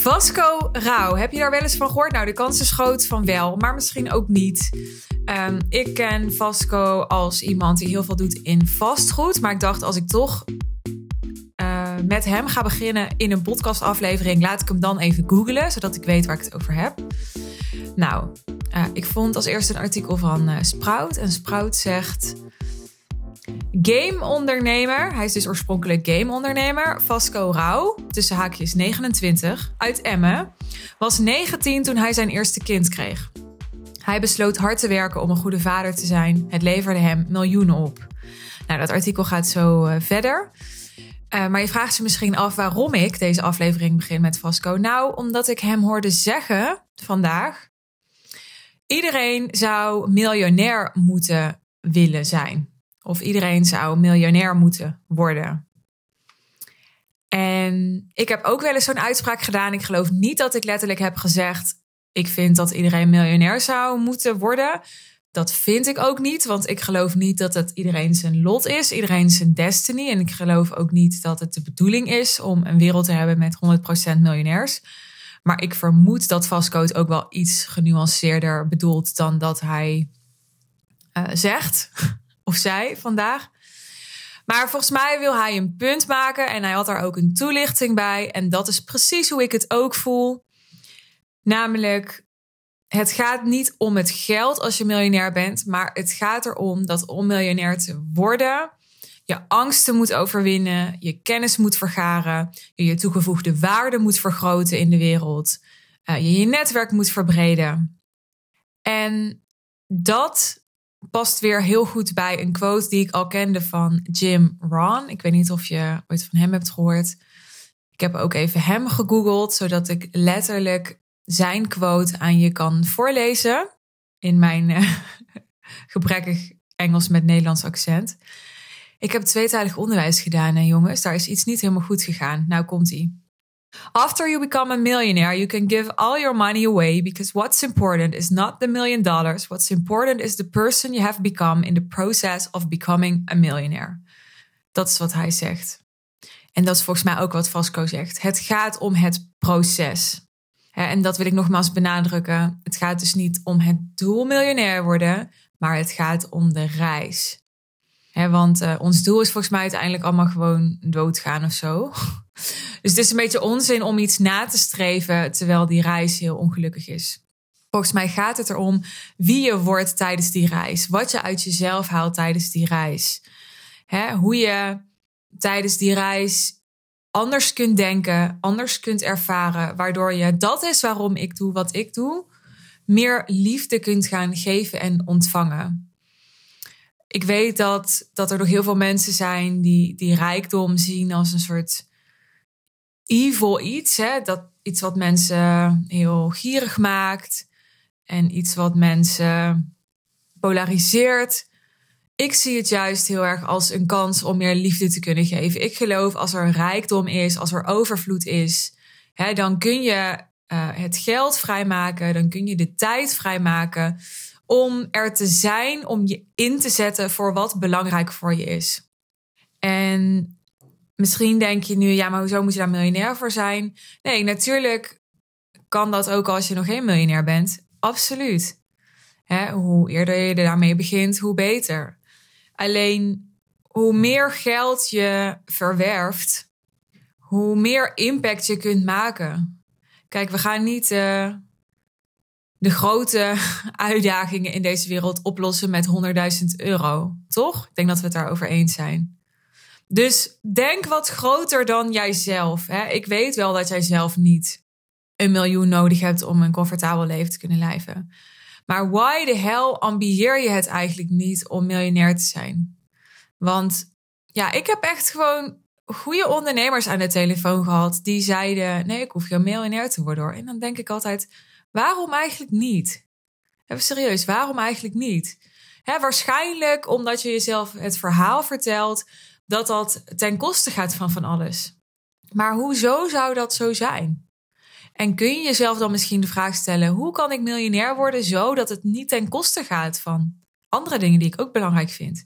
Vasco Rauw, heb je daar wel eens van gehoord? Nou, de kans is groot van wel, maar misschien ook niet. Ehm, ik ken Vasco als iemand die heel veel doet in vastgoed. Maar ik dacht, als ik toch uh, met hem ga beginnen in een podcastaflevering, laat ik hem dan even googlen, zodat ik weet waar ik het over heb. Nou, uh, ik vond als eerste een artikel van uh, Sprout. En Sprout zegt. Game-ondernemer, hij is dus oorspronkelijk game-ondernemer, Vasco Rauw, tussen haakjes 29, uit Emmen, was 19 toen hij zijn eerste kind kreeg. Hij besloot hard te werken om een goede vader te zijn. Het leverde hem miljoenen op. Nou, dat artikel gaat zo uh, verder. Uh, maar je vraagt je misschien af waarom ik deze aflevering begin met Vasco. Nou, omdat ik hem hoorde zeggen vandaag. Iedereen zou miljonair moeten willen zijn. Of iedereen zou miljonair moeten worden. En ik heb ook wel eens zo'n uitspraak gedaan. Ik geloof niet dat ik letterlijk heb gezegd: ik vind dat iedereen miljonair zou moeten worden. Dat vind ik ook niet, want ik geloof niet dat het iedereen zijn lot is, iedereen zijn destiny. En ik geloof ook niet dat het de bedoeling is om een wereld te hebben met 100% miljonairs. Maar ik vermoed dat Vastcode ook wel iets genuanceerder bedoelt dan dat hij uh, zegt of zij vandaag. Maar volgens mij wil hij een punt maken en hij had daar ook een toelichting bij. En dat is precies hoe ik het ook voel. Namelijk, het gaat niet om het geld als je miljonair bent, maar het gaat erom dat om miljonair te worden, je angsten moet overwinnen, je kennis moet vergaren, je je toegevoegde waarde moet vergroten in de wereld, uh, je je netwerk moet verbreden. En dat past weer heel goed bij een quote die ik al kende van Jim Rohn. Ik weet niet of je ooit van hem hebt gehoord. Ik heb ook even hem gegoogeld, zodat ik letterlijk zijn quote aan je kan voorlezen. In mijn uh, gebrekkig Engels met Nederlands accent. Ik heb tweetalig onderwijs gedaan, hè, jongens. Daar is iets niet helemaal goed gegaan. Nou komt ie. After you become a millionaire, you can give all your money away because what's important is not the million dollars. What's important is the person you have become in the process of becoming a millionaire. Dat is wat hij zegt. En dat is volgens mij ook wat Vasco zegt. Het gaat om het proces. En dat wil ik nogmaals benadrukken. Het gaat dus niet om het doel miljonair worden, maar het gaat om de reis. Want uh, ons doel is volgens mij uiteindelijk allemaal gewoon doodgaan of zo. Dus het is een beetje onzin om iets na te streven terwijl die reis heel ongelukkig is. Volgens mij gaat het erom wie je wordt tijdens die reis. Wat je uit jezelf haalt tijdens die reis. hoe je tijdens die reis anders kunt denken, anders kunt ervaren, waardoor je, dat is waarom ik doe wat ik doe, meer liefde kunt gaan geven en ontvangen. Ik weet dat, dat er nog heel veel mensen zijn die, die rijkdom zien als een soort evil iets. Hè? Dat, iets wat mensen heel gierig maakt en iets wat mensen polariseert. Ik zie het juist heel erg als een kans om meer liefde te kunnen geven. Ik geloof als er rijkdom is, als er overvloed is, hè, dan kun je uh, het geld vrijmaken, dan kun je de tijd vrijmaken om er te zijn, om je in te zetten voor wat belangrijk voor je is. En misschien denk je nu, ja, maar hoezo moet je daar miljonair voor zijn? Nee, natuurlijk kan dat ook als je nog geen miljonair bent. Absoluut. Hè, hoe eerder je daarmee begint, hoe beter. Alleen hoe meer geld je verwerft, hoe meer impact je kunt maken. Kijk, we gaan niet uh, de grote uitdagingen in deze wereld oplossen met 100.000 euro, toch? Ik denk dat we het daarover eens zijn. Dus denk wat groter dan jijzelf. Hè? Ik weet wel dat jij zelf niet een miljoen nodig hebt om een comfortabel leven te kunnen leven. Maar why the hell ambieer je het eigenlijk niet om miljonair te zijn? Want ja, ik heb echt gewoon goede ondernemers aan de telefoon gehad die zeiden: nee, ik hoef geen miljonair te worden hoor. En dan denk ik altijd: waarom eigenlijk niet? Even serieus, waarom eigenlijk niet? waarschijnlijk omdat je jezelf het verhaal vertelt dat dat ten koste gaat van van alles. Maar hoezo zou dat zo zijn? En kun je jezelf dan misschien de vraag stellen: hoe kan ik miljonair worden zodat het niet ten koste gaat van andere dingen die ik ook belangrijk vind?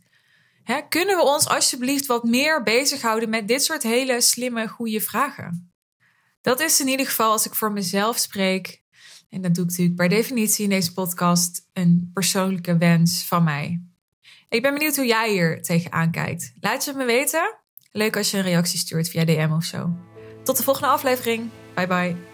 Hè, kunnen we ons alsjeblieft wat meer bezighouden met dit soort hele slimme, goede vragen? Dat is in ieder geval als ik voor mezelf spreek. En dat doe ik natuurlijk per definitie in deze podcast een persoonlijke wens van mij. Ik ben benieuwd hoe jij hier tegenaan kijkt. Laat je het me weten. Leuk als je een reactie stuurt via DM of zo. Tot de volgende aflevering. Bye bye.